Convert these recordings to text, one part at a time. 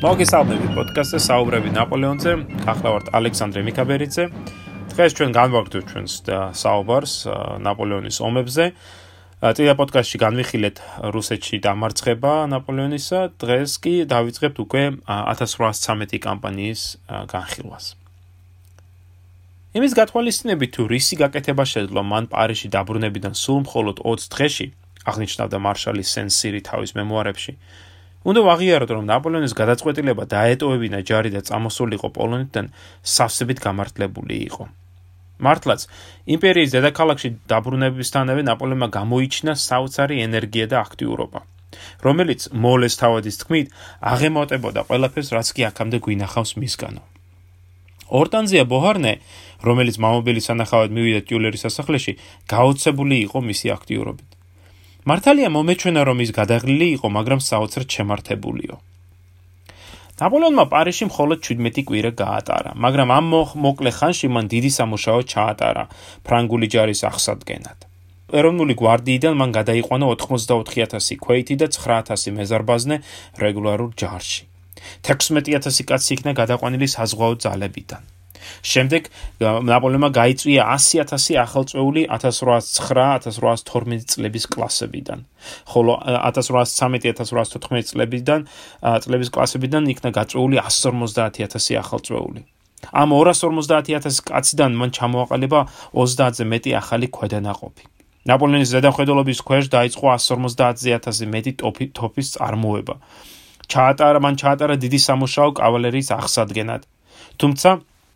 მოგესალმები პოდკასტზე საუბრები ნაპოლეონზე. ახლა ვართ ალექსანდრე მიკაბერიძე. დღეს ჩვენ განვაგრძობთ ჩვენს საუბარს ნაპოლეონის ომებზე. წინა პოდკასტში განვიხილეთ რუსეთში დამარცხება ნაპოლეონისა. დღეს კი დავიწყებთ უკვე 1813 კამპანიის განხილვას. იმის გათვალისწინებით თუ რისი გაკეთება შეძლო მან პარიში დაბრუნებიდან სულ მხოლოდ 20 დღეში, აღნიშნავდა მარშალი სენ-სირი თავის მემუარებში. უნდა ვაღიაროთ, რომ ნაპოლეონის გადაწყვეტილება დაეტოვებინა ჯარი და წამოსულიყო პოლონეთიდან სასწრებით გამართლებული იყო. მართლაც, იმპერიის დედაქალაქში დაბრუნებისთანავე ნაპოლეონმა გამოიჩინა საოცარი ენერგია და აქტიურობა, რომელიც მოლეს თავადის თქმით აღემატებოდა ყველაფერს, რაც კი აქამდე გვინახავს მისგანო. ორტანზია ბოჰარნე, რომელიც მამობილის სანახავად მივიდა ტიულერის სასახლეში, გაოცებული იყო მისი აქტიურობით. მართალია მომეჩვენა რომ ის გადაღლილი იყო, მაგრამ საოცრად შემართებულიო. ნაპოლეონმა პარიზში მხოლოდ 17 კვირა გაატარა, მაგრამ ამ მოკლე ხანში მან დიდი სამუშაო ჩაატარა ფრანგული ჯარის აღსადგენად. ეროვნული გვარდიიდან მან გადაიყვანა 84000 ქვეითი და 9000 მეზარბაზნე რეგულარულ ჯარში. 16000 კაცი იქნა გადაყვანილი საზღვაო ძალებიდან. შემდეგ ნაპოლეონმა გაიწვია 100000 ახალწეული 1809-1812 წლების კლასებიდან. ხოლო 1813-1814 წლებიდან წლების კლასებიდან იქნა გაწეული 150000 ახალწეული. ამ 250000 კაციდან მან ჩამოაყალიბა 30-ზე მეტი ახალი ქვედანაყოფი. ნაპოლეონის ზედამხედველობის ქვეშ დაიწყო 150000 მეტი ტოფი ტოფის წარმოება. ჩაატარა მან ჩაატარა დიდი სამუშაო კავალერიის აღსადგენად. თუმცა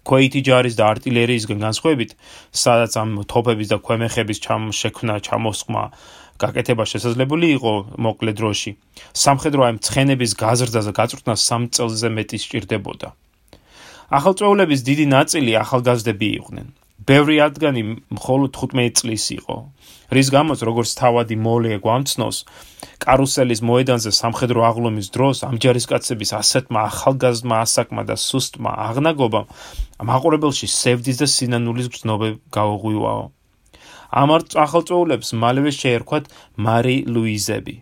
ქვეითი ჯარის და артиლერიისგან განსხვავებით, სადაც ამ თოფების და ქვემეხების ჩამშექმნა, ჩამოსხმა გაკეთება შესაძლებელი იყო მოკლე დროში. სამხედრო ამ ცხენების გაზრდა და გაწვრთნა სამ წელზე მეტი სჭირდებოდა. ახალწეულების დიდი ნაწილი ახალგაზრდები იყვნენ. ბევრი ადგანი მხოლოდ 15 წლის იყო, რის გამოც როგორც თავადი მოლე გვამცნოს, კარუსელის მოედანზე სამხედრო აღლომის დროს ამჯარისკაცების ასეთმა ახალგაზრდა ასაკმა და სუსტმა აღნაგობამ მაყურებელში სევდის და სინანულის გრძნობები გაუღვივაო. ამ ახალწოულებს მალევე შეერქვათ მარი ლუიზები.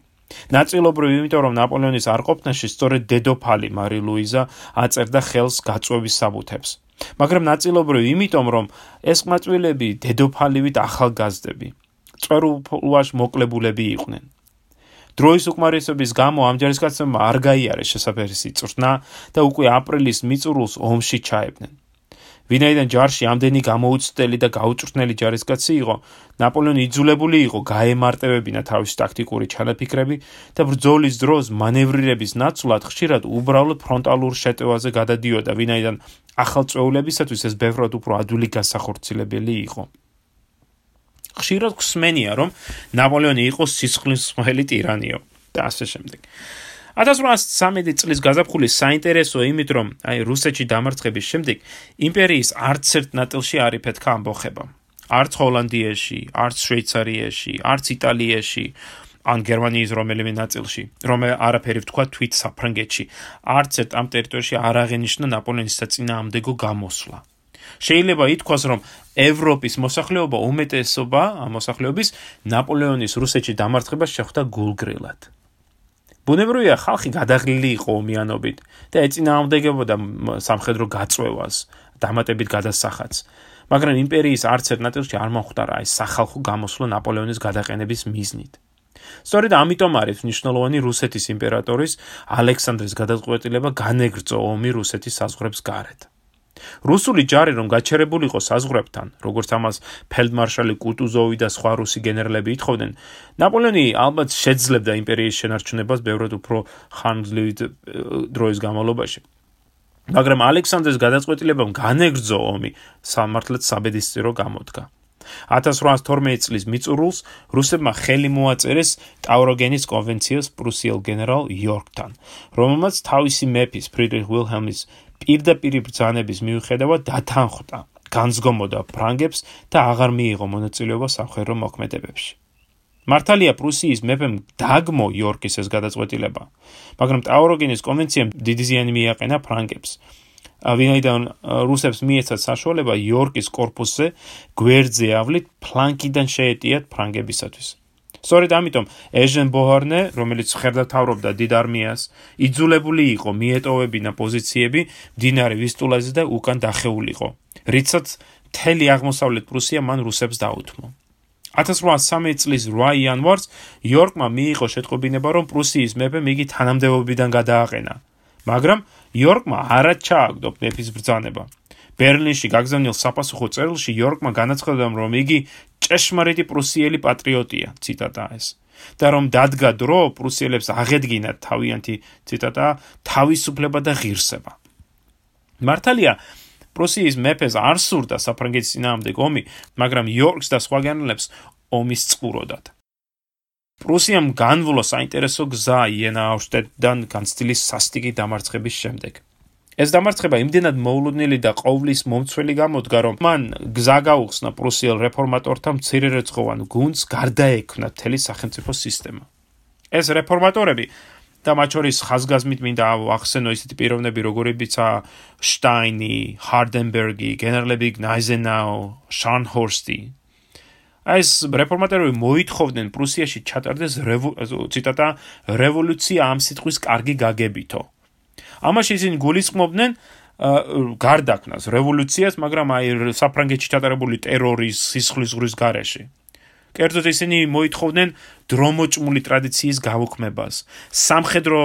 ნაწილობრივ იმიტომ რომ ნაპოლეონის არ ყოფნაში სწორედ დედოფალი მარი ლუიზა აწერდა ხელს გაწვევის საბუთებს. მაგრამ ნაწილობრივ იმიტომ რომ ეს ყმაწვილები დედოფალივით ახალგაზრდები, წერულვაშ მოკლებულები იყვნენ. დროის უკმარისობის გამო ამ ჯარისკაცებმა არ გაიარეს შესაძფერისი წვრთნა და უკვე აპრილის მიწურულს ომში ჩაებდნენ. ვინაიდან ჯარში ამდენი გამოუცდელი და გაუწვრთნელი ჯარისკაცი იყო, ნაპოლეონი იძულებული იყო გაემარტებებინა თავისი ტაქტიკური ჩანაფიქრები და ბრძოლის დროს მანევრირების ნაცვლად ხშირად უბრალოდ ფრონტალურ შეტევაზე გადადიოდა, ვინაიდან ახალწეულებისათვის ეს ბევრად უფრო ადვილი გასახორციელებელი იყო. ხშირად ხსმენია, რომ ნაპოლეონი იყო სისხლისმხელი ტირანიო და ასე შემდეგ. 1813 წლის გაზაფხული საინტერესო იმით, რომ აი რუსეთში დამარცხების შემდეგ იმპერიის არც ერთ ნაწილში არ იფეთქა ამბოხება. არც ჰოლანდიაში, არც შვეიცარიაში, არც იტალიაში, ან გერმანიის რომელიმე ნაწილში, რომ არაფერი ვთქვა თვით საფრანგეთში, არც ერთ ამ ტერიტორიებში არ აღენიშნა ნაპოლეონის საწინააღმდეგო გამოსვლა. შეიძლება ითქვას, რომ ევროპის მოსახლეობა უმეტესობა ამ მოსახლეობის ნაპოლეონის რუსეთში დამარცხებას შეხვდა გულგრილად. ბუნებრივია ხალხი გადაღლილი იყო ომიანობით და ეწინააღმდეგებოდა სამხედრო გაწვევას, დამატებით გადასახადს. მაგრამ იმპერიის არც ერთ ნაწილში არ მომხდარა ეს სახალხო გამოსვლა ნაპოლეონის გადაყენების მიზნით. სწორედ ამიტომ არის მნიშვნელოვანი რუსეთის იმპერატორის ალექსანდრის გადაწყვეტილება განეგრძო ომი რუსეთის საზღვრებს გარეთ. რუსული ჯარი რომ გაჩერებულიყო საზღვრებთან, როგორც ამას ფელდმარშალი კუტუზოვი და სხვა რუსი გენერლები ითხოვდნენ, ნაპოლეონი ალბათ შეძლებდა იმპერიის შენარჩუნებას ბევრად უფრო ხანძლივი დროის განმავლობაში. მაგრამ ალექსანდრეს გადაწყვეტილებამ განეგრძო ომი სამართლად საბედისწერო გამოდგა. 1812 წლის მიწურულს რუსებმა ხელი მოაწერეს ტაუროგენის კონვენციას პრუსიელ გენერალ იორკთან, რომელმაც თავისი მეფის ფრიდრიხ ვილჰელმის პირდაპირი ბრძანების მიუხედავად დათანხმდა, განსგომოდა ფრანგებს და აღარ მიიღო მონაწილეობა სამხედრო მოქმედებებში. მართალია პრუსიის მეფემ დაგმო იორკის ეს გადაწყვეტილება, მაგრამ ტაუროგინის კონვენციამ დიდი ზიანი მიაყენა ფრანგებს. ვინაიდან რუსებს მიეცათ საშუალება იორკის корпуსზე გვერდზე ავლით ფლანკიდან შეეტიათ ფრანგებისათვის. სწორედ ამიტომ ეჟენ ბოჰარნე, რომელიც ხერდათავრობდა დიდ არმიას, იძულებული იყო მიეტოვებინა პოზიციები მდინარე ვისტულაზე და უკან დახეულიყო. რიცაც მთელი აღმოსავლეთ პრუსია მან რუსებს დაუთმო. 1813 წლის 8 იანვარს იორკმა მიიღო შეტყობინება, რომ პრუსიის მეფე მიგი თანამდებობიდან გადააყენა. მაგრამ იორკმა არა ჩააგდო მეფის ბრძანება. ბერლინში გაგზავნილ საფასუხო წერილში იორკმა განაცხადა, რომ იგი ჭეშმარიტი პრუსიელი პატრიოტია, ციტატა ეს. და რომ დადგა დრო პრუსიელებს აღედგინათ თავიანთი ციტატა თავისუფლება და ღირსება. მართალია პრუსიის მეფეს არ სურდა საფრანგეთის ძინაამდე ომი, მაგრამ იორკს და სხვა გენერლებს ომის წყუროდათ. პრუსიამ განვლო საინტერესო გზა იენა აუშტედიდან განცდილის სასტიკი დამარცხების შემდეგ. ეს დამარცხება იმდენად მოულოდნელი და ყოვლის მომცველი გამოდგა, რომ მან გზა გაუხსნა პრუსიელ რეფორმატორთა მცირერეცხოვან გუნდს გარდაექმნა მთელი სახელმწიფო სისტემა. ეს რეფორმატორები და მათ შორის ხაზგასმით მინდა ახსენო ისეთი პიროვნები, როგორებიცა შტაინი, ჰარდენბერგი, გენერლები ნაიზენაუ, შანჰორსტი. ეს რეფორმატორები მოითხოვდნენ პრუსიაში ჩატარდეს ციტატა რევოლუცია ამ სიტყვის კარგი გაგებითო. ამაში ისინი გულისხმობდნენ გარდაქმნას რევოლუციას, მაგრამ აი საფრანგეთში ჩატარებული ტერორის სისხლის ღრის გარეშე. კერძოდ ისინი მოითხოვდნენ დრომოჭმული ტრადიციის გაუქმებას, სამხედრო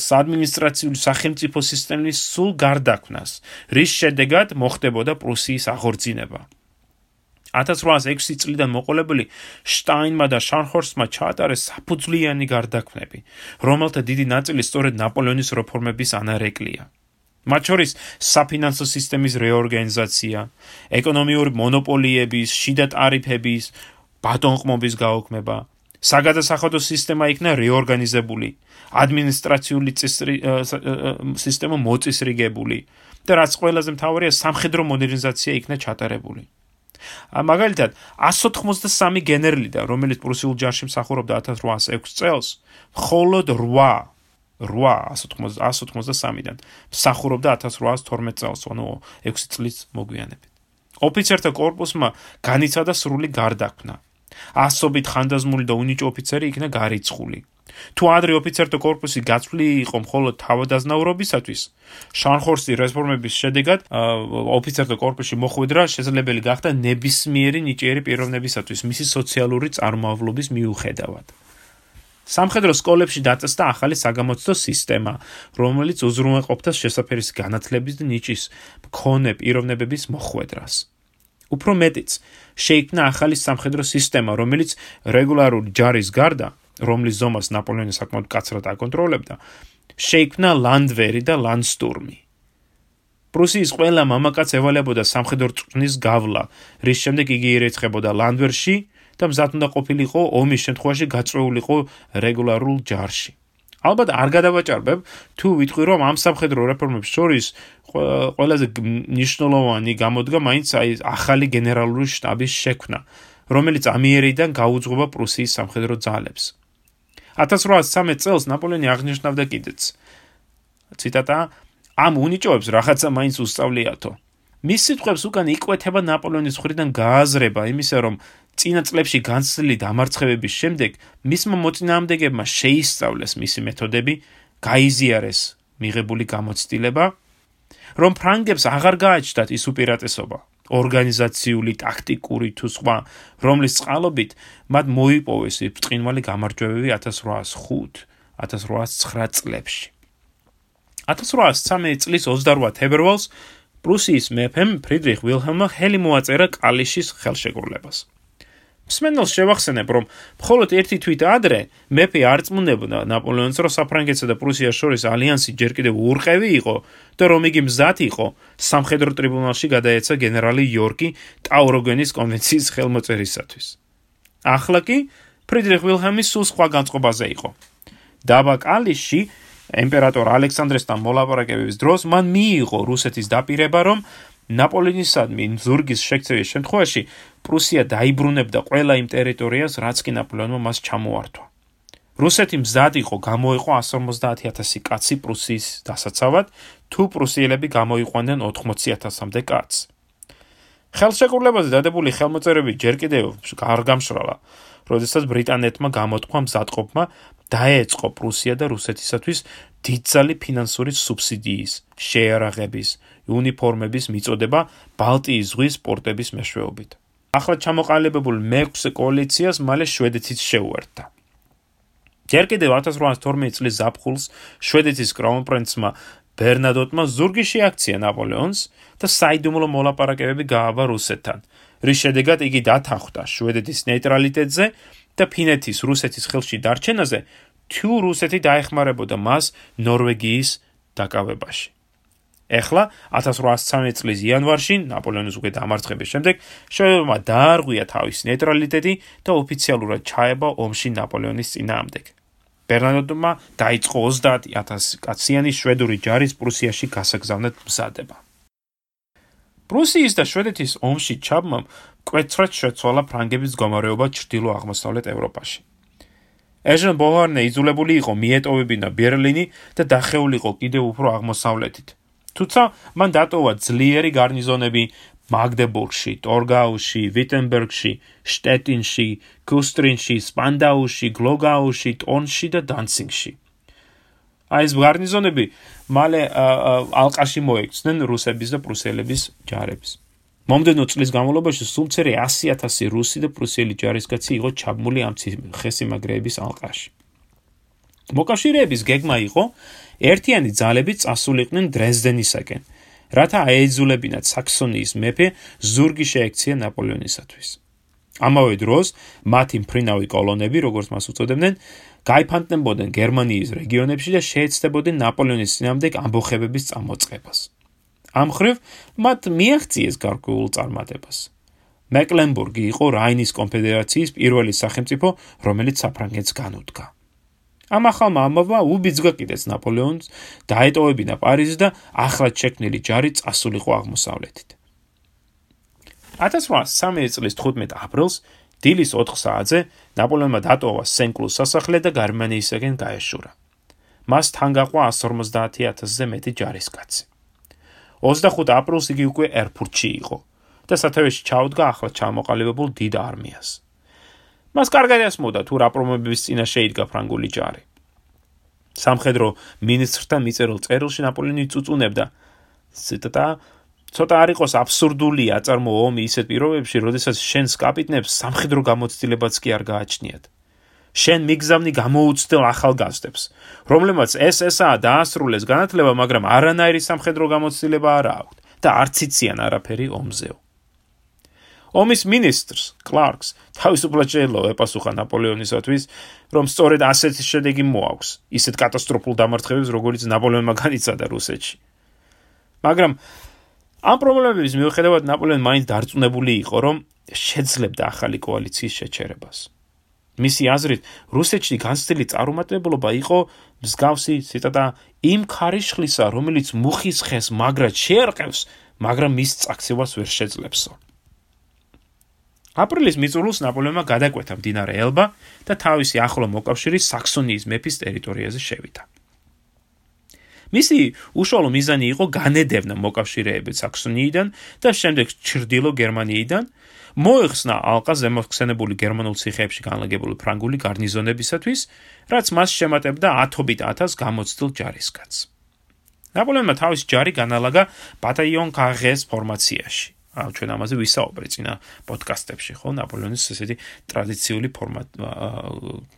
საადმინისტრაციულ სახელმწიფო სისტემის სულ გარდაქმნას, რის შედეგად მოხდებოდა პრუსიის აღორძინება. 1806 წლიდან მოყოლებული შტაინმა და შანჰორსტმა ჩაატარეს საფუძვლიანი გარდაქმნები, რომელთა დიდი ნაწილი სწორედ ნაპოლეონის რეფორმების ანარეკლია. მათ შორის საფინანსო სისტემის რეორგანიზაცია, ეკონომიური მონოპოლიების, შიდა ტარიფების, ბატონყმობის გაუქმება, საგადასახადო სისტემა იქნა რეორგანიზებული, ადმინისტრაციული სისტემა მოწესრიგებული და რაც ყველაზე მთავარია, სამხედრო მოდერნიზაცია იქნა ჩატარებული. მაგალითად, 193 გენერლიდან, რომელიც პრუსიულ ჯარში მსახურობდა 1806 წელს, მხოლოდ 8 893-დან მსახურობდა 1812 წელს, ანუ 6 წლის მოგვიანებით. ოფიცერთა корпуსმა განიცადა სრული გარდაქმნა. ასობით ხანდაზმული და უნიჭო ოფიცერი იქნა გარიცხული. თუ ადრე ოფიცერთა корпуსი გაცვლი იყო მხოლოდ თავადაზნაურობისათვის, შანხორსი რეფორმების შედეგად ოფიცერთა корпуსში მოხვედრა შესაძლებელი გახდა ნებისმიერი ნიჭიერი პიროვნებისათვის მისი სოციალური წარმომავლობის მიუხედავად. სამხედრო სკოლებში დაწესდა ახალი საგამოცდო სისტემა, რომელიც უზრუნველყოფდა შესაფერის განათლების და ნიჭის მქონე პიროვნებების მოხვედრას. უფრო მეტიც, შეიქმნა ახალი სამხედრო სისტემა, რომელიც რეგულარული ჯარის გარდა რომლის ზომას ნაპოლეონი საკმაოდ კაცრად აკონტროლებდა, შეიქმნა ლანდვერი და ლანდსტურმი. პრუსიის ყველა მამაკაც ევალებოდა სამხედრო წვნის გავლა, რის შემდეგ იგი ირეცხებოდა ლანდვერში და მზად უნდა ყოფილიყო ომის შემთხვევაში გაწვეულიყო რეგულარულ ჯარში. ალბათ არ გადავაჭარბებ თუ ვიტყვი რომ ამ სამხედრო რეფორმებს შორის ყველაზე მნიშვნელოვანი გამოდგა მაინც აი ახალი გენერალური შტაბის შექმნა, რომელიც ამიერიდან გაუძღობა პრუსიის სამხედრო ძალებს. 1813 წელს ნაპოლეონი აღნიშნავდა კიდეც. ციტატა: ამ უნიჭოებს რაღაცა მაინც უსწავლიათო. მის სიტყვებს უკან იკვეთება ნაპოლეონის მხრიდან გააზრება იმისა, რომ წინა წლებში განცდილი დამარცხებების შემდეგ მისმა მოწინააღმდეგეებმა შეისწავლეს მისი მეთოდები, გაიზიარეს მიღებული გამოცდილება, რომ ფრანგებს აღარ გააჩნდათ ის უპირატესობა, ორგანიზაციული, ტაქტიკური თუ სხვა, რომლის წყალობით მათ მოიპოვეს ბრწყინვალე გამარჯვებები 1805-1809 წლებში. 1813 წლის 28 თებერვალს პრუსიის მეფემ ფრიდრიხ ვილჰელმმა ხელი მოაწერა კალიშის ხელშეკრულებას. მსმენელს შევახსენებ, რომ მხოლოდ ერთი თვით ადრე მეფე არ წმუნდებოდა ნაპოლეონს, რომ საფრანგეთსა და პრუსიას შორის ალიანსი ჯერ კიდევ ურყევი იყო და რომ იგი მზად იყო სამხედრო ტრიბუნალში გადაეცა გენერალი იორკი ტაუროგენის კონვენციის ხელმოწერისათვის. ახლა კი ფრიდრიხ ვილჰელმი სულ სხვა განწყობაზე იყო. დაბა კალიში იმპერატორ ალექსანდრესთან მოლაპარაკებების დროს მან მიიღო რუსეთის დაპირება, რომ ნაპოლეონისადმი ზურგის შექცევის შემთხვევაში პრუსია დაიბრუნებდა ყველა იმ ტერიტორიას, რაც კი ნაპოლეონმა მას ჩამოართვა. რუსეთი მზად იყო გამოიყო 150000 კაცი პრუსიის დასაცავად, თუ პრუსიელები გამოიყვანდნენ 80000-მდე კაცს. ხელშეკრულებაზე დადებული ხელმოწერები ჯერ კიდევ არ გამშრალა, როდესაც ბრიტანეთმა გამოთქვა მზადყოფმა დაეწყო პრუსია და რუსეთისათვის დიდძალი ფინანსური სუბსიდიის, შეერაღების, უნიფორმების მიწოდება ბალტიის ზღვის პორტების მეშვეობით. ახლა ჩამოყალიბებულ მეექვსე კოალიციას მალე შვედეთიც შეუერთდა. ჯერ კიდევ 1812 წლის ზაფხულს შვედეთის კრაუნპრინცმა ბერნადოტმა ზურგი შეაქცია ნაპოლეონს და საიდუმლო მოლაპარაკებები გაავა რუსეთთან. რის შედეგად იგი დათანხმდა შვედეთის ნეიტრალიტეტზე და ფინეთის რუსეთის ხელში დარჩენაზე, თუ რუსეთი დაეხმარებოდა მას ნორვეგიის დაკავებაში. ეხლა 1813 წლის იანვარში ნაპოლეონის უკვე დამარცხების შემდეგ შვედეთმა დაარღვია თავის ნეიტრალიტეტი და ოფიციალურად ჩაება ომში ნაპოლეონის წინააღმდეგ. ბერნარდომა დაიწყო 30000 კაციანი შვედური ჯარის პრუსიაში გასაგზავნად მზადება. პრუსიის და შვედეთის ომში ჩაბმამ კვეთრად შეცვალა ფრანგების მდგომარეობა ჩრდილო-აღმოსავლეთ ევროპაში. ეჟენ ბოჰარნე იძულებული იყო მიეტოვებინა ბერლინი და დახეულიყო კიდევ უფრო აღმოსავლეთით. თუმცა მან დატოვა ძლიერი გარნიზონები მაგდებურგში, ტორგაუში, ვიტენბერგში, შტეტინში, კუსტრინში, სპანდაუში, გლოგაუში, ტონში და დანცინგში. აი ეს გარნიზონები მალე ალყაში მოექცნენ რუსების და პრუსელების ჯარებს. მომდენო წლის განმავლობაში სულცერი 100000 რუსი და პრუსელი ჯარისკაცი იყო ჩაბმული ამ ხესიმაგრეების ალყაში. მოკავშირეების გეგმა იყო ერთიანი ძალები წასულიყვნენ დრეზდენისაკენ. რათა აეძულებინათ საქსონიის მეფე ზურგი შეექცია ნაპოლეონისათვის. ამავე დროს მათი მფრინავი კოლონები, როგორც მას უწოდებდნენ, გაიფანტნებოდნენ გერმანიის რეგიონებში და შეეცდებოდნენ ნაპოლეონის წინამდებ ამბოხებების წამოწყებას. ამ ხრივ მათ მიაღწიეს გარკვეულ წარმატებას. მეკლენბურგი იყო რაინის კონფედერაციის პირველი სახელმწიფო, რომელიც საფრანგეთს განუდგა. ამ ახალმა ამბავმა უბიძგა კიდეც ნაპოლეონს დაეტოვებინა პარიზი და ახლად შექმნილი ჯარი წასულიყო აღმოსავლეთით. 1813 წლის 15 აპრილს დილის 4 საათზე ნაპოლეონმა დატოვა სენკლუს სასახლე და გერმანიისაკენ გაეშურა. მას თან გაყვა 150000-ზე მეტი ჯარისკაცი. 25 აპრილს იგი უკვე ერფურტში იყო და სათავეში ჩაუდგა ახლა ჩამოყალიბებულ დიდ არმიას. მას კარგად ესმოდა თუ რა პრობლემების წინაშე იდგა ფრანგული ჯარი. სამხედრო მინისტრთან მიწერილ წერილში ნაპოლეონი წუწუნებდა: ციტატა ცოტა არ იყოს აბსურდული აწარმო ომი ისეთ პირობებში, როდესაც შენს კაპიტნებს სამხედრო გამოცდილებაც კი არ გააჩნიათ. შენ მიგზავნი გამოუცდელ ახალგაზრდებს, რომლებმაც ესაა დაასრულეს განათლება, მაგრამ არანაირი სამხედრო გამოცდილება არ აქვთ და არც იციან არაფერი ომზეო. ომის მინისტრს კლარკს თავისუფლად შეიძლება ეპასუხა ნაპოლეონისათვის, რომ სწორედ ასეთი შედეგი მოაქვს, ისეთ კატასტროფულ დამარცხებებს, როგორც ნაპოლეონმა განიცადა რუსეთში. მაგრამ ამ პრობლემების მიუხედავად ნაპოლეონი მაინც დარწმუნებული იყო, რომ შეძლებდა ახალი კოალიციის შეჩერებას. მისი აზრით, რუსეთში განცდილი წარუმატებლობა იყო მსგავსი, ციტატა, იმ ხარიშხლისა, რომელიც მუხის ხეს მაგრად შეერყევს, მაგრამ მის წაქცევას ვერ შეძლებსო. აპრილის მიწურულს ნაპოლეონმა გადაკვეთა მდინარე ელბა და თავისი ახლო მოკავშირე საქსონიის მეფის ტერიტორიაზე შევიდა. მისი უშუალო მიზანი იყო განედევნა მოკავშირეები საქსონიიდან და შემდეგ ჩრდილო გერმანიიდან, მოეხსნა ალყა ზემოხსენებული გერმანულ ციხეებში განლაგებული ფრანგული გარნიზონებისათვის, რაც მას შემატებდა 10-ობით 1000 გამოცდილ ჯარისკაცს. ნაპოლეონმა თავის ჯარი განალაგა ბატაიონ კაღეს ფორმაციაში. ჩვენ ამაზე ვისაუბრეთ წინა პოდკასტებში, ხო, ნაპოლეონის ესეთი ტრადიციული ფორმატ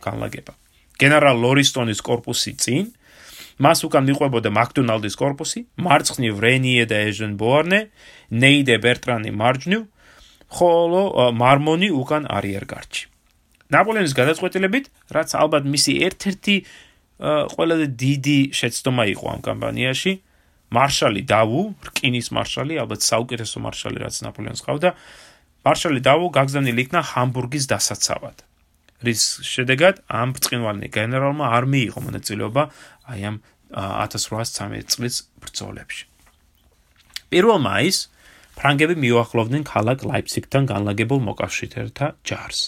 განლაგება. გენერალ ლორისტონის корпуსი წინ მას უკან მიყვებოდა მაკდონალდის корпуსი, მარცხნივ რენიე და ეჟენ ბოარნე, ნეი და ბერტრანი მარჯვნივ, ხოლო მარმონი უკან არიერგარდში. ნაპოლეონის გადაწყვეტილებით, რაც ალბათ მისი ერთ-ერთი ყველაზე დიდი შეცდომა იყო ამ კამპანიაში, მარშალი დავუ, რკინის მარშალი, ალბათ საუკეთესო მარშალი, რაც ნაპოლეონს ყავდა, მარშალი დავუ გაგზავნილი იქნა ჰამბურგის დასაცავად. რის შედეგად ამ ბრწყინვალე გენერალმა არ მიიღო მონაწილეობა აი ამ 1813 წლის ბრძოლებში. 1 მაისს ფრანგები მიუახლოვდნენ ქალაქ ლაიფციგთან განლაგებულ მოკავშირეთა ჯარს.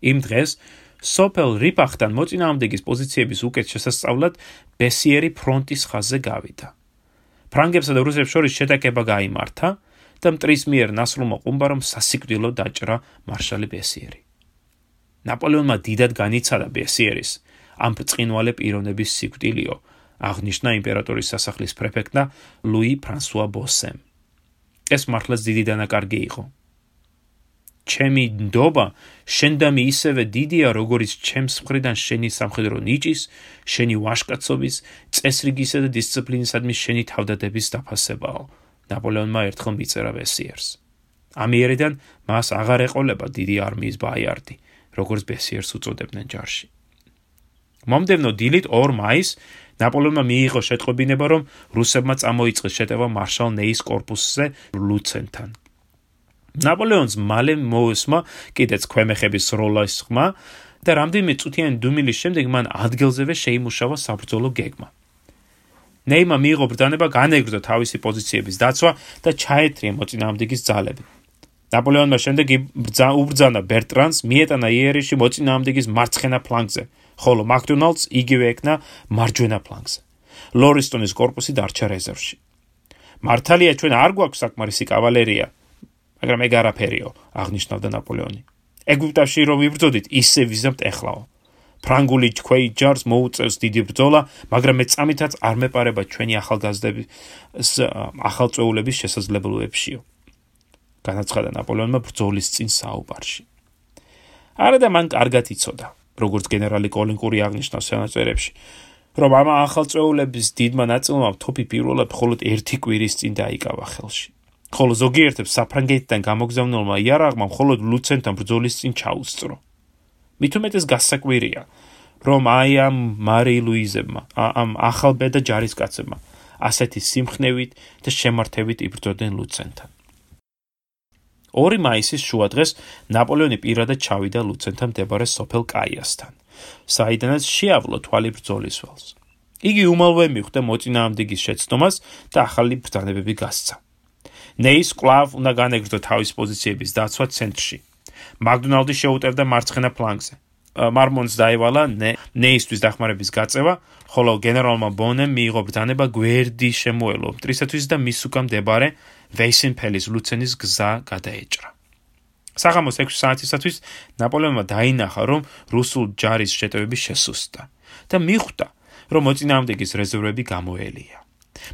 იმ დღეს სოფელ რიპახთან მოწინააღმდეგის პოზიციების უკეთ შესასწავლად ბესიერი ფრონტის ხაზზე გავიდა. ფრანგებსა და რუსებს შორის შეტაკება გამართა და მტრის მიერ ნასრულმა ყუმბარამ სასიკვდილო დაჭრა მარშალი ბესიერი. ნაპოლეონმა დიდად განიცადა ბესიერის ამ ბრწყინვალე პიროვნების სიკვდილიო, აღნიშნა იმპერატორის სასახლის პრეფექტა ლუი ფრანსუა ბოსემ. ეს მართლაც დიდი დანაკარგი იყო. ჩემი ნდობა შენდამი ისევე დიდია, როგორც ჩემს მხრიდან შენი სამხედრო ნიჭის, შენი ვაშკაცობის, წესრიგისა და დისციპლინისადმი შენი თავდადების დაფასებაო. ნაპოლეონმა ერთხელ მიწერა ბესიერს. ამიერიდან მას აღარ ეყოლება დიდი არმიის ბაიარდი, როგორც ბესიერს უწოდებდნენ ჯარში. მომდევნო დილით 2 მაისს ნაპოლეონმა მიიღო შეტყობინება, რომ რუსებმა წამოიწყეს შეტევა მარშალ ნეის корпуსზე ლუცენთან. ნაპოლეონს მალე მოусმა კიდეც ქვემეხების როლის ხმა და რამდენიმე წუთიანი დუმილის შემდეგ მან ადგილზევე შეიმუშავა საბრძოლო გეგმა. ნეიმა მიიღო ბრძანება განეგრძო თავისი პოზიციების დაცვა და ჩაეთრია მოწინააღმდეგის ძალები. ნაპოლეონმა შემდეგ უბრძანა ბერტრანს, მიეტანა იერიში მოწინააღმდეგის მარცხენა ფლანგზე, ხოლო მაკდონალდს იგივე ეკნა მარჯვენა ფლანგზე. ლორისტონის корпуსი დარჩა რეზერვში. მართალია ჩვენ არ გვაქვს საკმარისი კავალერია, მაგრამ ეგ არაფერიო, აღნიშნავდა ნაპოლეონი. ეგვიპტაში რომ ვიბრძოდით, ისე ვიზამთ ეხლაო. ფრანგული ჩქვეი ჯარს მოუწევს დიდი ბრძოლა, მაგრამ მე წამითაც არ მეპარება ჩვენი ახალგაზრდების ახალწეულების შესაძლებლობებშიო. განაცხადა ნაპოლეონმა ბრძოლის წინ საუბარში. არა და მან კარგად იცოდა, როგორც გენერალი კოლინკური აღნიშნავს სანაწერებში, რომ ამ ახალწეულების დიდმა ნაწილმა თოფი პირველად მხოლოდ ერთი კვირის წინ დაიკავა ხელში. ხოლო ზოგიერთებს საფრანგეთიდან გამოგზავნილმა იარაღმა მხოლოდ ლუცენთან ბრძოლის წინ ჩაუსწრო. მით უმეტეს გასაკვირია, რომ აი ამ მარი ლუიზებმა, ამ ახალბედა ჯარისკაცებმა ასეთი სიმხნევით და შემართებით იბრძოდნენ ლუცენთან. 2 მაისის შუადღეს ნაპოლეონი პირადად ჩავიდა ლუცენთან მდებარე სოფელ კაიასთან, საიდანაც შეავლო თვალი ბრძოლის ველს. იგი უმალვე მიხვდა მოწინააღმდეგის შეცდომას და ახალი ბრძანებები გასცა. ნეის კლავ უნდა განეგრძო თავის პოზიციების დაცვა ცენტრში. მაკდონალდი შეუტევდა მარცხენა ფლანგზე. მარმონს დაევალა ნეისთვის დახმარების გაწევა, ხოლო გენერალმა ბონემ მიიღო ბრძანება გვერდი შემოელო მტრისათვის და მის უკან მდებარე ვეისენფელის ლუცენის გზა გადაეჭრა. საღამოს 6 საათისათვის ნაპოლეონმა დაინახა, რომ რუსულ ჯარის შეტევები შესუსტა და მიხვდა, რომ მოწინააღმდეგის რეზერვები გამოელია.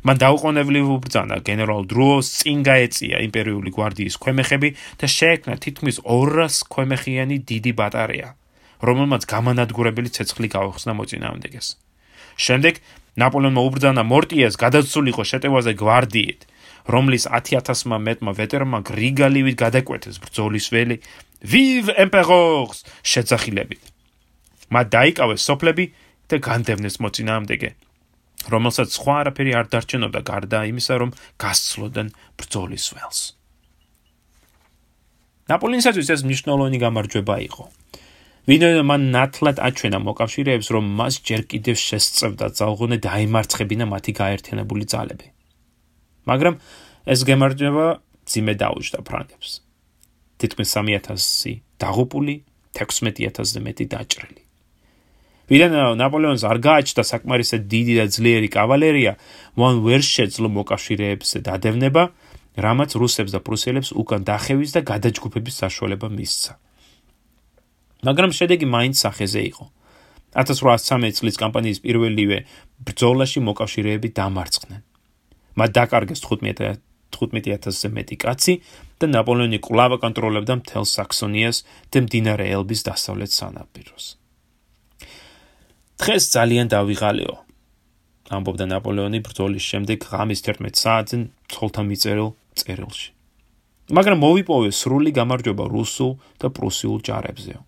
მან დაუყოვნებლივ უბრძანა გენერალ დრუოს წინ გაეწია იმპერიული გვარდიის ქვემეხები და შეექმნა თითქმის 200 ქვემეხიანი დიდი ბატარეა, რომელმაც გამანადგურებელი ცეცხლი გაუხსნა მოწინააღმდეგეს. შემდეგ ნაპოლეონმა უბრძანა მორტიეს გადაცულიყო შეტევაზე გვარდიით, რომლის 10000-მა მეტმა ვეტერანმა გრიგალივით გადაკვეთეს ბრძოლის ველი ვივ ემპერორს შეძახილებით. მათ დაიკავეს სოფლები და განდევნეს მოწინააღმდეგე. რომელსაც სხვა არაფერი არ დარჩენოდა გარდა იმისა, რომ გასცლოდნენ ბრძოლის ველს. ნაპოლეონისათვის ეს მნიშვნელოვანი გამარჯვება იყო. ვინმე მან ნათლად აჩვენა მოკავშირეებს, რომ მას ჯერ კიდევ შესწევდა ძალღონე დაიმარცხებინა მათი გაერთიანებული ძალები. მაგრამ ეს გამარჯვება ძიმე დაუჯდა ფრანგებს. თითქმის 3000 დაღუპული, 16000-ზე მეტი დაჭრილი. ვიდან ნაპოლეონს არ გააჩნდა საკმარისად დიდი და ძლიერი კავალერია, მან ვერ შეძლო მოკავშირეებს დადევნება, რამაც რუსებს და პრუსიელებს უკან დახევის და გადაჯგუფების საშუალება მისცა. მაგრამ შედეგი მაინც სახეზე იყო. 1813 წლის კამპანიის პირველივე ბრძოლაში მოკავშირეები დამარცხდნენ. მათ დაკარგეს 15 15000-ზე მეტი კაცი და ნაპოლეონი კვლავ აკონტროლებდა მთელ საქსონიას და მდინარე ელბის დასავლეთ სანაპიროს. დღეს ძალიან დავიღალეო. ამბობდა ნაპოლეონი ბრძოლის შემდეგ ღამის 11 საათზე ცოლთან მიწერილ წერილში. მაგრამ მოვიპოვე სრული გამარჯვება რუსულ და პრუსიულ ჯარებზეო.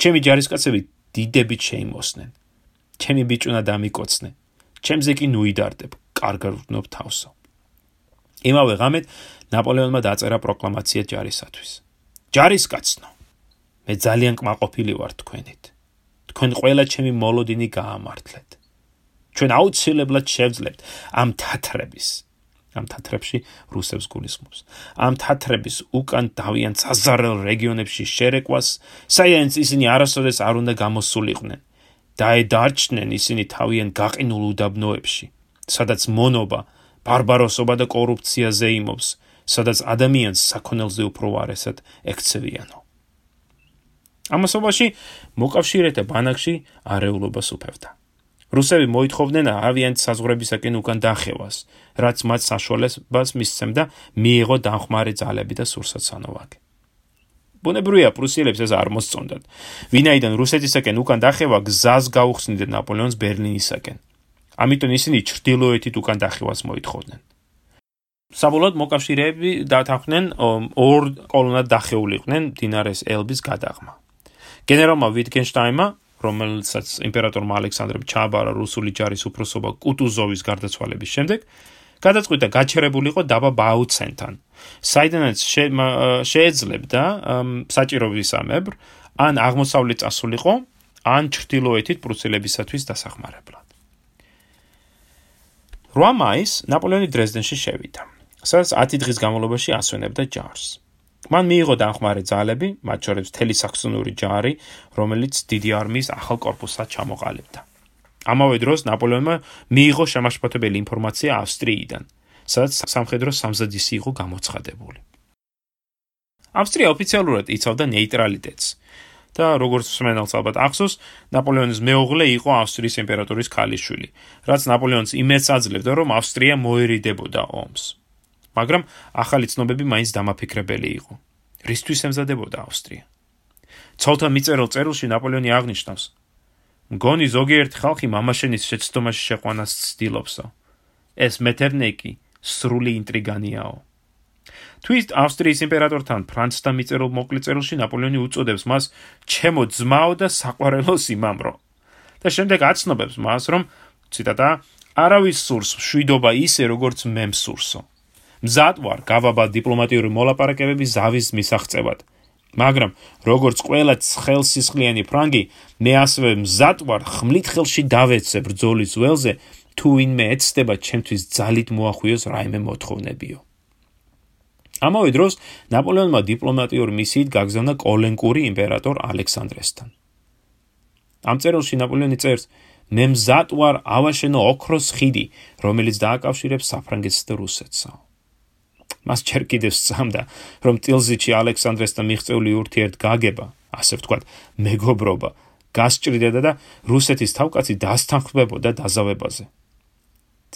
ჩემი ჯარისკაცები დიდებით შეიმოსნენ. ჩემი ბიჭუნა დამიკოცნე. ჩემზე კი ნუიდარდებ, კარგად ვგნობ თავსო. იმავე ღამეთ ნაპოლეონმა დაწერა პროკლამაცია ჯარისათვის. ჯარისკაცნო, მე ძალიან კმაყოფილი ვარ თქვენით. თქვენ ყველა ჩემი მოლოდინი გაამართლეთ. ჩვენ აუცილებლად შევძლებთ ამ თათრების ამ თათრებში რუსებს გულისხმობს. ამ თათრების უკან დავიან საზარელ რეგიონებში შერეკვას, საერთოდ ისინი არასოდეს არ უნდა გამოსულიყვნენ. დაედარჩნენ ისინი თავიან გაყინულ უდაბნოებში, სადაც მონობა, ბარბაროსობა და კორუფცია ზეიმობს, სადაც ადამიანს საქონელზე უფრო ვარესად ექცევიანო. ამასობაში მოკავშირეთა ბანაკში არეულობას უფევდა. რუსები მოითხოვდნენ ავიანტ საზღვრებისაკენ უკან დახევას, რაც მათ საშუალებას მისცემდა მიიღო დახმარე ძალები და სურსაცანოვაკი. ბუნებრივია პრუსიელებს ეს არ მოსწონდათ. ვინაიდან რუსეთისაკენ უკან დახევა გზას გაუხსნიდნენ ნაპოლეონს ბერლინისაკენ. ამიტომ ისინი ჩრდილოეთით უკან დახევას მოითხოვდნენ. საბოლოოდ მოკავშირეები დათანხმდნენ ორ კოლონად დახეულიყვნენ დინარეს ელბის გადაღმა. გენერალმა ვიტგენშტაინმა რომელსაც იმპერატორმა ალექსანდრემ ჩააბარა რუსული ჯარის უფროსობა კუტუზოვის გარდაცვალების შემდეგ, გადაწყვიტა გაჩერებულიყო დაბა ბაუცენთან. საიდანაც შეეძლებდა საჭირო ვისამებრ, ან აღმოსავლეთ წასულიყო, ან ჩრდილოეთით პრუსელებისათვის დასახმარებლად. 8 მაისს ნაპოლეონი დრეზდენში შევიდა. სადაც 10 დღის განმავლობაში ასვენებდა ჯარს. მან მიიღო დამხმარე ძალები, მათ შორის მთელი საქსონური ჯარი, რომელიც დიდი არმიის ახალ корпуსად ჩამოყალიბდა. ამავე დროს ნაპოლეონმა მიიღო შემაშფოთებელი ინფორმაცია ავსტრიიდან, სადაც სამხედრო სამზადისი იყო გამოცხადებული. ავსტრია ოფიციალურად იცავდა ნეიტრალიტეტს და როგორც მსმენელს ალბათ ახსოვს, ნაპოლეონის მეუღლე იყო ავსტრიის იმპერატორის ქალიშვილი, რაც ნაპოლეონს იმედს აძლევდა, რომ ავსტრია მოერიდებოდა ომს. მაგრამ ახალი ცნობები მაინც დამაფიქრებელი იყო. რისთვის ემზადებოდა ავსტრია? ცოლთან მიწერილ წერილში ნაპოლეონი აღნიშნავს: მგონი ზოგიერთ ხალხი მამაშენის შეცდომაში შეყვანას ცდილობსო. ეს მეტერნეკი სრული ინტრიგანიაო. თვით ავსტრიის იმპერატორთან ფრანცთან მიწერილ მოკლე წერილში ნაპოლეონი უწოდებს მას ჩემო ძმაო და საყვარელო სიმამრო. და შემდეგ აცნობებს მას, რომ ციტატა არავის სურს შვიდობა ისე როგორც მე მსურსო. მზად ვარ გავაბა დიპლომატიური მოლაპარაკებების ზავის მისაღწევად. მაგრამ როგორც ყველა ცხელსისხლიანი ფრანგი, მე ასევე მზად ვარ ხმლით ხელში დავეცე ბრძოლის ველზე, თუ ვინმე ეცდება ჩემთვის ძალით მოახვიოს რაიმე მოთხოვნებიო. ამავე დროს ნაპოლეონმა დიპლომატიურ მისიით გაგზავნა კოლენკური იმპერატორ ალექსანდრესთან. ამ წერილში ნაპოლეონი წერს: მე მზად ვარ ავაშენო ოქროს ხიდი, რომელიც დააკავშირებს საფრანგეთს და რუსეთსო. მას ჩერ კიდევ სწამდა, რომ ტილზიჩი ალექსანდრესთან მიღწეული ურთიერთ გაგება, ასე ვთქვათ, მეგობრობა, გასჭრიდდა და რუსეთის თავკაცი დასთანხმებოდა დაზავებაზე.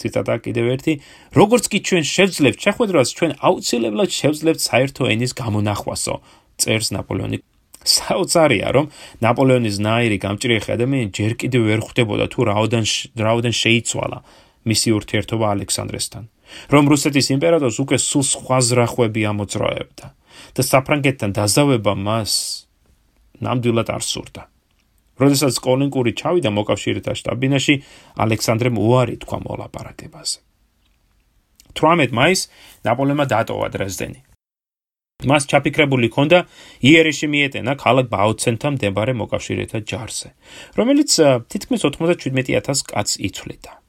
ციტატა კიდევ ერთი: როგორც კი ჩვენ შევძლებთ შეხვედრას, ჩვენ აუცილებლად შევძლებთ საერთო ენის გამონახვასო, წერს ნაპოლეონი. საოცარია, რომ ნაპოლეონის ნაირი გამჭრიახი ადამიანი ჯერ კიდევ ვერ ხვდებოდა თუ რაოდენ რაოდენ შეიცვალა მისი ურთიერთობა ალექსანდრესთან. რომ რუსეთის იმპერატორს უკვე სულ სხვა ზრახვები ამოძრავებდა და საფრანგეთთან დაზავება მას ნამდვილად არ სურდა. როდესაც კოლინკური ჩავიდა მოკავშირეთა შტაბინაში, ალექსანდრემ უარი თქვა მოლაპარაკებაზე. 18 მაისს ნაპოლეონმა დატოვა დრეზდენი. მას ჩაფიქრებული ჰქონდა იერეში მიეტენა ქალაქ ბაუცენთან მდებარე მოკავშირეთა ჯარზე, რომელიც თითქმის 97000 კაცს იცვლიდა.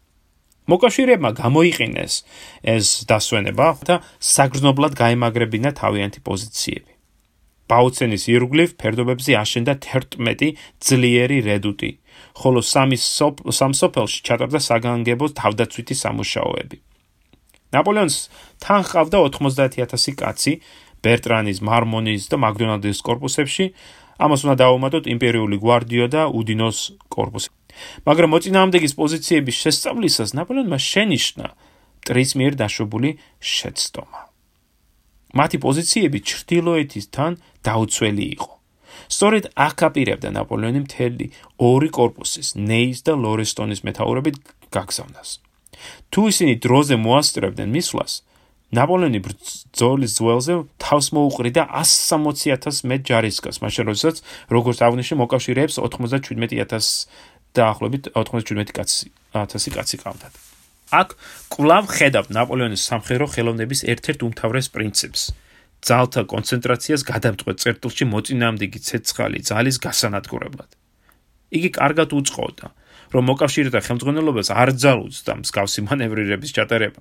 მოკავშირეებმა გამოიყენეს ეს დასვენება და საგრძნობლად გაემაგრებინა თავიანთი პოზიციები. ბაუცენის ირგვლივ ფერდობებზე აშენდა 11 ძლიერი რედუტი, ხოლო სამი სამსოფელში ჩატარდა საგანგებო თავდაცვითი სამუშაოები. ნაპოლეონს თან ჰყავდა 90000 კაცი ბერტრანის, მარმონის და მაგდონალდის корпуსებში. ამას უნდა დავუმატოთ იმპერიული გვარდიო და უდინოს корпуსი. მაგრამ მოწინააღმდეგის პოზიციების შესწავლისას ნაპოლეონმა შენიშნა მტრის მიერ დაშვებული შეცდომა. მათი პოზიციები ჩრდილოეთისთან დაუცველი იყო. სწორედ აქ აპირებდა ნაპოლეონი მთელი ორი корпуსის, ნეის და ლორესტონის მეთაურებით გაგზავნას. თუ ისინი დროზე მოასწრებდნენ მისვლას, ნაპოლეონი ბრძოლის ძველზე თავს მოუყრიდა 160.000 მეტ ჯარისკას, მაშინ როდესაც როგორც აღნიშნე მოკავშირეებს 97.000 დაახლოებით 97 კაცი 1000 კაცი ყავდათ. აქ კვლავ ხედავ ნაპოლეონის სამხედრო ხელოვნების ერთ-ერთ უმთავრეს პრინციპს. ძალთა კონცენტრაციას გადამწყვეტ წერტილში მოწინააღმდეგი ცეცხალი ძალის გასანადგურებლად. იგი კარგად უწყობდა, რომ მოკავშირეთა ხელმძღვანელობას არ ძალუძდა მსგავსი მანევრირების ჩატარება.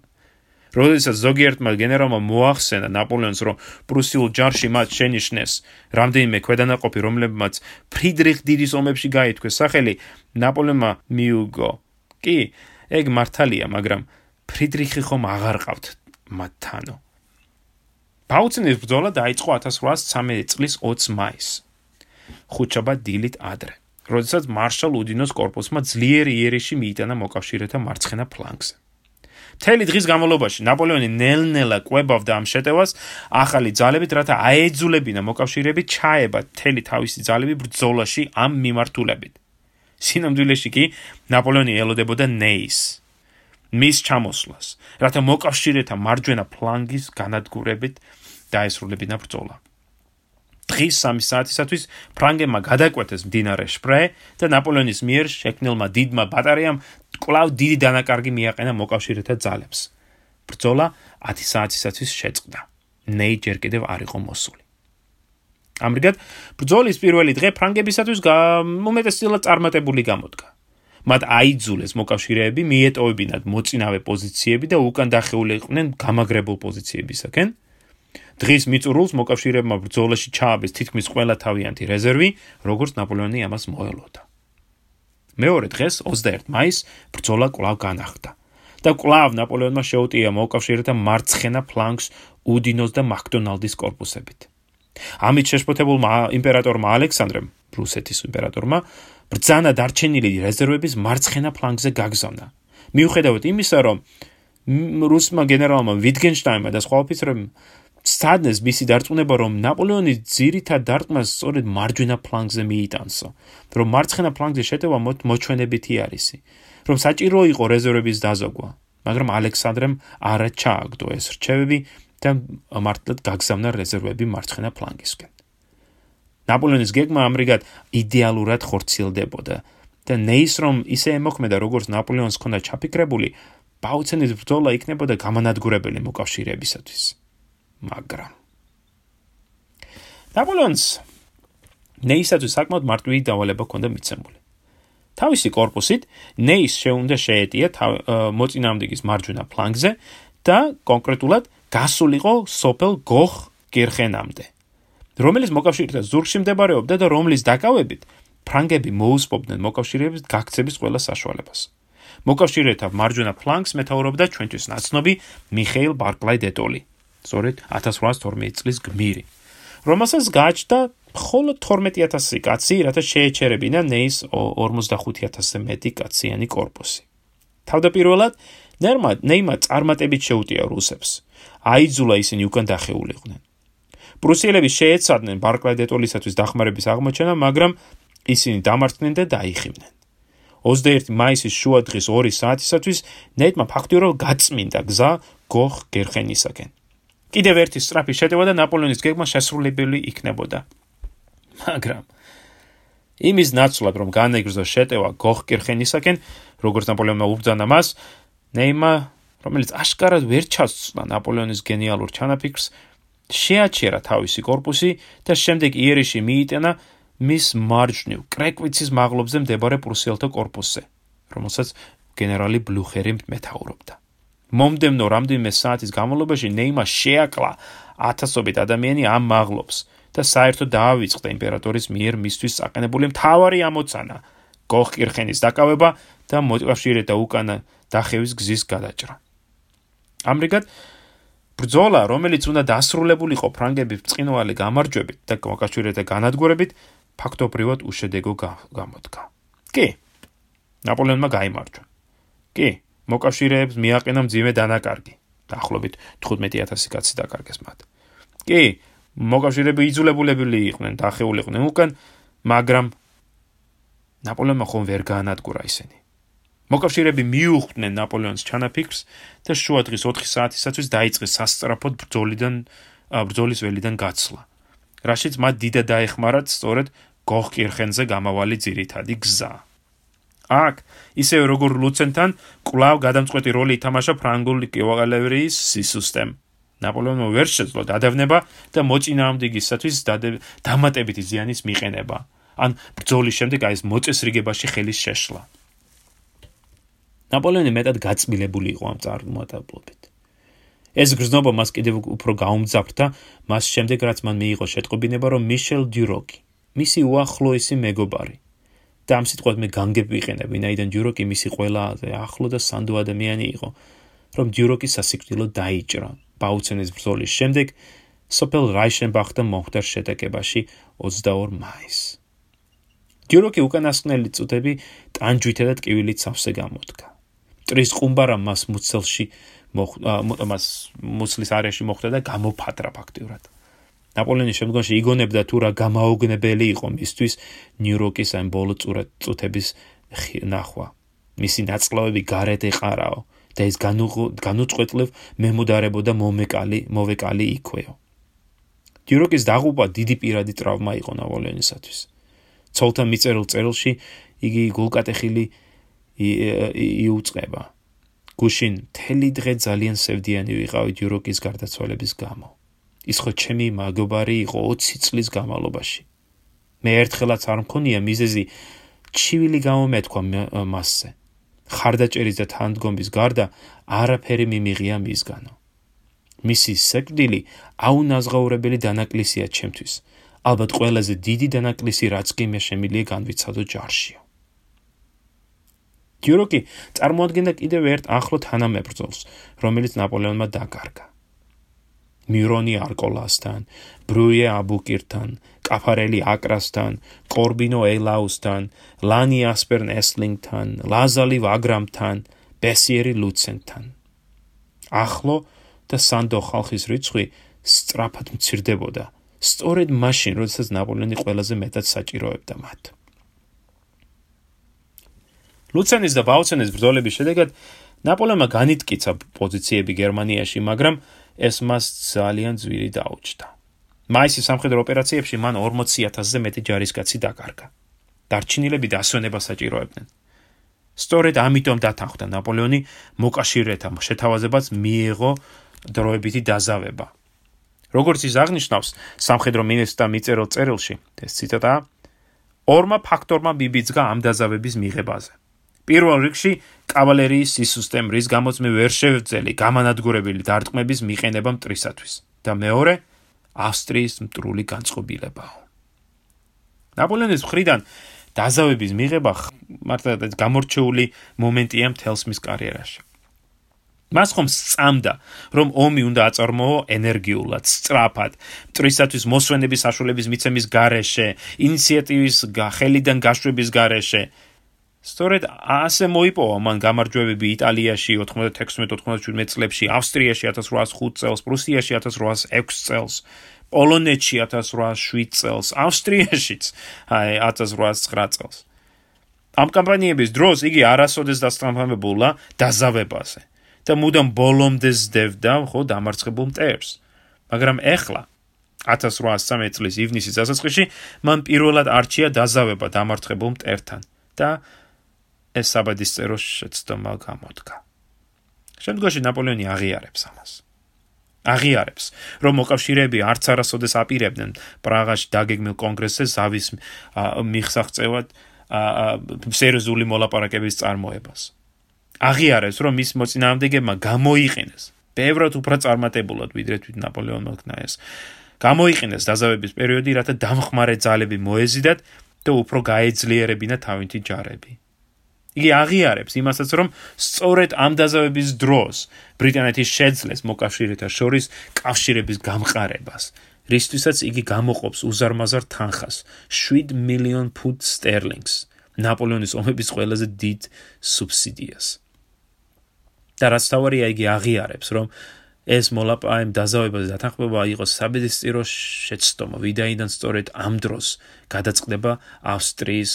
როდესაც ზოგიერთმა გენერალმა მოახსენა ნაპოლეონს, რომ პრუსიულ ჯარში მათ შენიშნეს რამდენიმე ქვედანაყოფი, რომლებმაც ფრიდრიხ დიდის ომებში გაითქვეს სახელი, ნაპოლეონმა მიუგო. კი, ეგ მართალია, მაგრამ ფრიდრიხი ხომ აღარ ყავთ მათთანო. ბაუცენის ბრძოლა დაიწყო 1813 წლის 20 მაისს ხუჩაბა დილით ადრე, როდესაც მარშალ უდინოს корпуსმა ძლიერი იერეში მიიტანა მოკავშირეთა მარცხენა ფლანგზე. მთელი დღის განმავლობაში ნაპოლეონი ნელ-ნელა ყვებავდა ამ შეტევას ახალი ძალებით, რათა აეძულებინა მოკავშირეები ჩაება მთელი თავისი ძალები ბრძოლაში ამ მიმართულებით. სინამდვილეში კი ნაპოლეონი ელოდებოდა ნეის მის ჩამოსვლას, რათა მოკავშირეთა მარჯვენა ფლანგის განადგურებით დაესრულებინა ბრძოლა. დღის 3 საათისათვის ფრანგებმა გადაკვეთეს მდინარე შპრე და ნაპოლეონის მიერ შექმნილმა დიდმა ბატარეამ კვლავ დიდი დანაკარგი მიაყენა მოკავშირეთა ძალებს. ბრძოლა 10 საათისათვის შეწყდა. ნეი ჯერ კიდევ არ იყო მოსული. ამრიგად, ბრძოლის პირველი დღე ფრანგებისათვის უმეტესწილად წარმატებული გამოდგა. მათ აიძულეს მოკავშირეები მიეტოვებინათ მოწინავე პოზიციები და უკან დახეული იყვნენ გამაგრებულ პოზიციებისაკენ. დღის მიწურულს მოკავშირეებმა ბრძოლაში ჩააბეს თითქმის ყველა თავიანთი რეზერვი, როგორც ნაპოლეონი ამას მოელოდა. მეორე დღეს, 21 მაისს, ბრძოლა კვლავ განახლდა და კვლავ ნაპოლეონმა შეუტია მოკავშირეთა მარცხენა ფლანგს უდინოს და მაკდონალდის корпуსებით. ამით შეშფოთებულმა იმპერატორმა ალექსანდრემ, რუსეთის იმპერატორმა, ბრძანა დარჩენილი რეზერვების მარცხენა ფლანგზე გაგზავნა. მიუხედავად იმისა, რომ რუსმა გენერალმა ვიტგენშტაინმა და სხვა ოფიცრებმა სტადნეს მისი დარწმუნება რომ ნაპოლეონი ძირითად დარტყმას სწორედ მარჯვენა ფლანგზე მიიტანსო რომ მარცხენა ფლანგზე შეტევა მოჩვენებითი არისი რომ საჭირო იყო რეზერვების დაზოგვა მაგრამ ალექსანდრემ არა ჩააგდო ეს რჩევები და მართლად გაგზავნა რეზერვები მარცხენა ფლანგისკენ. ნაპოლეონის გეგმა ამრიგად იდეალურად ხორციელდებოდა და ნეის რომ ისე ემოქმედა როგორც ნაპოლეონს ჰქონდა ჩაფიქრებული ბაუცენის ბრძოლა იქნებოდა გამანადგურებელი მოკავშირეებისათვის მაგრამ ნაპოლეონს ნეისათვის საკმაოდ მარტივი დავალება ჰქონდა მიცემული. თავისი корпуსით ნეის შეუნდა შეეტია მოწინააღმდეგის მარჯვენა ფლანგზე და კონკრეტულად გასულიყო სოფელ გოხ გერხენამდე, რომელიც მოკავშირეთა ზურგში მდებარეობდა და რომლის დაკავებით ფრანგები მოუსპობდნენ მოკავშირეების გაქცევის ყველა საშუალებას. მოკავშირეთა მარჯვენა ფლანგს მეთაურობდა ჩვენთვის ნაცნობი მიხეილ ბარკლაი დეტოლი. სწორედ 1812 წლის გმირი, რომელსაც გააჩნდა მხოლოდ 12000 კაცი, რათა შეეჩერებინა ნეის 45000-ზე მეტი კაციანი корпуსი. თავდაპირველად ნერმა ნეიმა წარმატებით შეუტია რუსებს. აიძულა ისინი უკან დახეულიყვნენ. პრუსიელები შეეცადნენ ბარკლაი-დე-ტოლისათვის დახმარების აღმოჩენა, მაგრამ ისინი დამარცხდნენ და დაიხიმნენ. 21 მაისის შუა დღის 2 საათისათვის ნეიტმა ფაქტიურად გაწმინდა გზა გოხ გერხენისაკენ. კიდევ ერთი სტრაფი შედება და ნაპოლეონის გეგმა შესრულებული იქნებოდა. მაგრამ იმის ნაცვლად რომ განეგრძო შეტევა გოხკირხენისაკენ, როგორც ნაპოლეონმა უბრძანა მას, ნეიმა, რომელიც აშკარად ვერ ჩასწვდა ნაპოლეონის გენიალურ ჩანაფიქრს, შეაჩერა თავისი корпуსი და შემდეგ იერიში მიიტანა მის მარჯვნივ კრეკვიცის მაღლობზე მდებარე პრუსიელთა корпуსზე, რომელსაც გენერალი ბლუხერი მეთაურობდა. მომდემნო რამდენიმე საათის განმავლობაში ნეიმა შეაკლა ათასობით ადამიანი ამ მაღლობს და საერთოდ დაავიწყდა იმპერატორის მიერ მისთვის აყენებული მთავარი ამოცანა გოხკირხენის დაკავება და მოტივაციირება უკანა დახევის გზის გადაჭრა. ამრიგად ბრძოლა, რომელიც უნდა დასრულებულიყო ფრანგების წინვალი გამარჯვებით და მოკავშირეთა განადგურებით, ფაქტობრივად უშედეგო გამოდგა. კი. ნაპოლეონმა გაიმარჯვა. კი, მოკავშირეებს მიაყენა მძიმე დანაკარგი. დაახლოებით 15000 კაცი დაკარგეს მათ. კი, მოკავშირეები იძულებულები იყვნენ დახეულიყვნენ უკან, მაგრამ ნაპოლეონმა ხომ ვერ გაანადგურა ისინი. მოკავშირეები მიუხვდნენ ნაპოლეონის ჩანაფიქრს და შუა დღის 4 საათისათვის დაიწყეს სასწრაფოდ ბრძოლიდან ბრძოლის ველიდან გაცვლა. რაშიც მათ დიდად დაეხმარათ სწორედ გოხკირხენზე გამავალი ძირითადი გზა. აქ ისევე როგორ ლუცენთან კვლავ გადამწყვეტი როლი ითამაშა ფრანგული კავალერიის სისტემ. ნაპოლეონმა ვერ შეძლო დადევნება და მოწინააღმდეგისათვის დამატებითი ზიანის მიყენება. ან ბრძოლის შემდეგ აი ეს მოწესრიგებაში ხელის შეშლა. ნაპოლეონი მეტად გაწმილებული იყო ამ წარმატებლობით. ეს გრძნობა მას კიდევ უფრო გაუმძაფრდა მას შემდეგ რაც მან მიიღო შეტყობინება რომ მიშელ დიუროკი მისი უახლოესი მეგობარი და ამ სიტყვას მე განგები ვიყენებ, ვინაიდან დიუროკი მისი ყველა ახლო და სანდო ადამიანი იყო, რომ დიუროკი სასიკვდილო დაიჭრა ბაუცენის ბრძოლის შემდეგ სოფელ რაიშენბახთან მომხდარ შეტაკებაში 22 მაისს. ჯეროკი უკანასკნელი წუთები ტანჯვითა და ტკივილით სავსე გამოდგა. ტრის ყუმბარა მას მუცელში მას მუცლის არეში მოხვდა და გამოფატრა ფაქტიურად. ნაპოლეონის შემდგომში იგონებდა თუ რა გამაოგნებელი იყო მისთვის ნიუ-იორკის ამ ბოლო წუთების ნახვა. მისი ნაწლავები გარეთ ეყარაო და ის განუწყვეტლივ მემუდარებოდა მომეკალი, მოვეკალი იქვეო. ნიუ-იორკის დაღუპვა დიდი პირადი ტრავმა იყო ნაპოლეონისათვის. ცოლთან მიწერილ წერილში იგი გულკატეხილი იუწყება. გუშინ თელი დღე ძალიან სევდიანი ვიყავი ნიუ-იორკის გარდაცვალების გამო. ის ხო ჩემი მაგობარი იყო 20 წლის განმავლობაში. მე ერთხელაც არ მქონია მიზეზი ჩივილი გამომეთქვა მასზე. ხარდაჭერის და თანდგომის გარდა არაფერი მიმიღია მისგანო. მისი სეკვდილი აუნაზღაურებელი დანაკლისია ჩემთვის. ალბათ ყველაზე დიდი დანაკლისი რაც კი მე შემიძლია განვიცადო ჯარშიო. ჯუროკი წარმოადგენდა კიდევ ერთ ახლო თანამებრძოლს, რომელიც ნაპოლეონმა დაკარგა. მირონი არკოლასთან, ბრუიე აბუკირთან, კაფარელი აკრასთან, კორბინო ელაუსთან, ლანი ასპერნ ესლინგთან, ლაზალი ვაგრამთან, ბესიერი ლუცენთან. ახლო და სანდო ხალხის რიცხვი სწრაფად მცირდებოდა. სწორედ მაშინ, როდესაც ნაპოლეონი ყველაზე მეტად საჭიროებდა მათ. ლუცენის და ბაუცენის ბრძოლების შედეგად ნაპოლეონმა განიტკიცა პოზიციები გერმანიაში, მაგრამ ეს მას ძალიან ძვირი დაუჭდა. მაისის სამხედრო ოპერაციებში მან 40000-ზე მეტი ჯარისკაცი დაკარგა. დარჩენილები დასვენება საჭიროებდნენ. სწორედ ამიტომ დათანხმდა ნაპოლეონი მოკავშირეთა შეთავაზებას მიიღო დროებითი დაზავება. როგორც ის აღნიშნავს სამხედრო მინისტრთა მიწერილ წერილში, ეს ციტატა: ორმა ფაქტორმა ბიბიძგა ამ დაზავების მიღებაზე. პირველ რიგში კავალერიის სისტემ რის გამოც მე ვერ შევძელი გამანადგურებელი დარტყმების მიყენება მტრისათვის და მეორე ავსტრიის მტრული განწყობილებაა. ნაპოლეონის მხრიდან დაზავების მიღება მართლაც გამორჩეული მომენტია მთელს მის კარიერაში. მას ხომ სწამდა, რომ ომი უნდა აწარმოო ენერგიულად, სწრაფად, მტრისათვის მოსვენების საშუალების მიცემის გარეშე, ინიციატივის ხელიდან გაშვების გარეშე. სწორედ ასე მოიპოვა მან გამარჯვებები იტალიაში 96-97 წლებში, ავსტრიაში 1805 წელს, პრუსიაში 1806 წელს, პოლონეთში 1807 წელს, ავსტრიაშიც აი 1809 წელს. ამ კამპანიების დროს იგი არასოდეს დასწრაფებულა დაზავებაზე და მუდამ ბოლომდე ზდევდა ხო დამარცხებულ მტერს. მაგრამ ეხლა 1813 წლის ივნისის დასაწყისში მან პირველად არჩია დაზავება დამარცხებულ მტერთან და ეს საბადისწერო შეცდომა გამოდგა. შემდგომში ნაპოლეონი აღიარებს ამას. აღიარებს, რომ მოკავშირეები არც არასოდეს აპირებდნენ პრაღაში დაგეგმილ კონგრესზე ზავის მიხსაღწევად სერიოზული მოლაპარაკების წარმოებას. აღიარებს, რომ მის მოწინააღმდეგეებმა გამოიყენეს ბევრად უფრო წარმატებულად ვიდრე თვით ნაპოლეონმა ქნა ეს. გამოიყენეს დაზავების პერიოდი, რათა დამხმარე ძალები მოეზიდათ და უფრო გაეძლიერებინა თავინთი ჯარები. იგი აღიარებს იმასაც, რომ სწორედ ამ დაზავების დროს ბრიტანეთის შეძლეს მოკავშირეთა შორის კავშირების გამყარებას, რისთვისაც იგი გამოყოფს უზარმაზარ თანხას 7 მილიონ ფუნტ სტერლინგს, ნაპოლეონის ომების ყველაზე დიდ სუბსიდიას. და რაც თავარია, იგი აღიარებს, რომ ეს მოლაპარაკე დაზავებაზე დათანხმება იყო საბედისწერო შეცდომა, ვიდაიდან სწორედ ამ დროს გადაწყდება ავსტრიის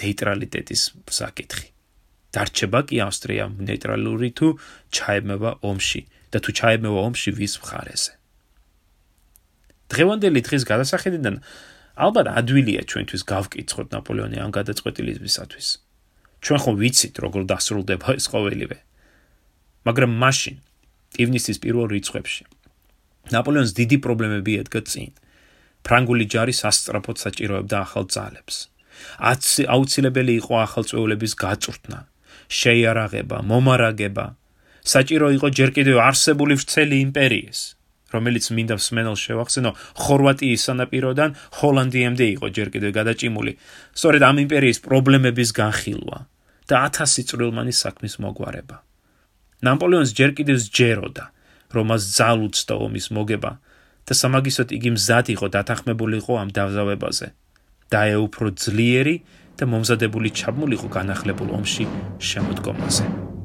ნეიტრალიტეტის საკითხი. დარჩება კი ავსტრია ნეიტრალური თუ ჩაებმება ომში და თუ ჩაებმება ომში ვის მხარეზე. დღევანდელი დღის გადასახედიდან ალბათ ადვილია ჩვენთვის გავკითხოთ ნაპოლეონი ამ გადაწყვეტილებისათვის. ჩვენ ხომ ვიცით როგორ დასრულდება ეს ყოველივე. მაგრამ მაშინ ივნისის პირველ რიცხვებში ნაპოლეონს დიდი პრობლემები ედგა წინ. ფრანგული ჯარი სასწრაფოდ საჭიროებდა ახალ ძალებს. აუცილებელი იყო ახალწეულების გაწვრთნა, შეიარაღება, მომარაგება. საჭირო იყო ჯერ კიდევ არსებული ვრცელი იმპერიის, რომელიც მინდა სმენელს შევახსენო, ხორვატიის სანაპიროდან ჰოლანდიამდე იყო ჯერ კიდევ გადაჭიმული. სწორედ ამ იმპერიის პრობლემების განხილვა და 1000 წვრილმანი საქმის მოგვარება. ნაპოლეონს ჯერ კიდევ სჯეროდა, რომ მას ძალუცდა ომის მოგება და სამაგისოდ იგი მზად იყო დათანხმებულიყო ამ დავზავებაზე. და ეუფრო ძლიერი და მომზადებული ჩაბმულიყო განახლებულ ომში შემოდგომაზე.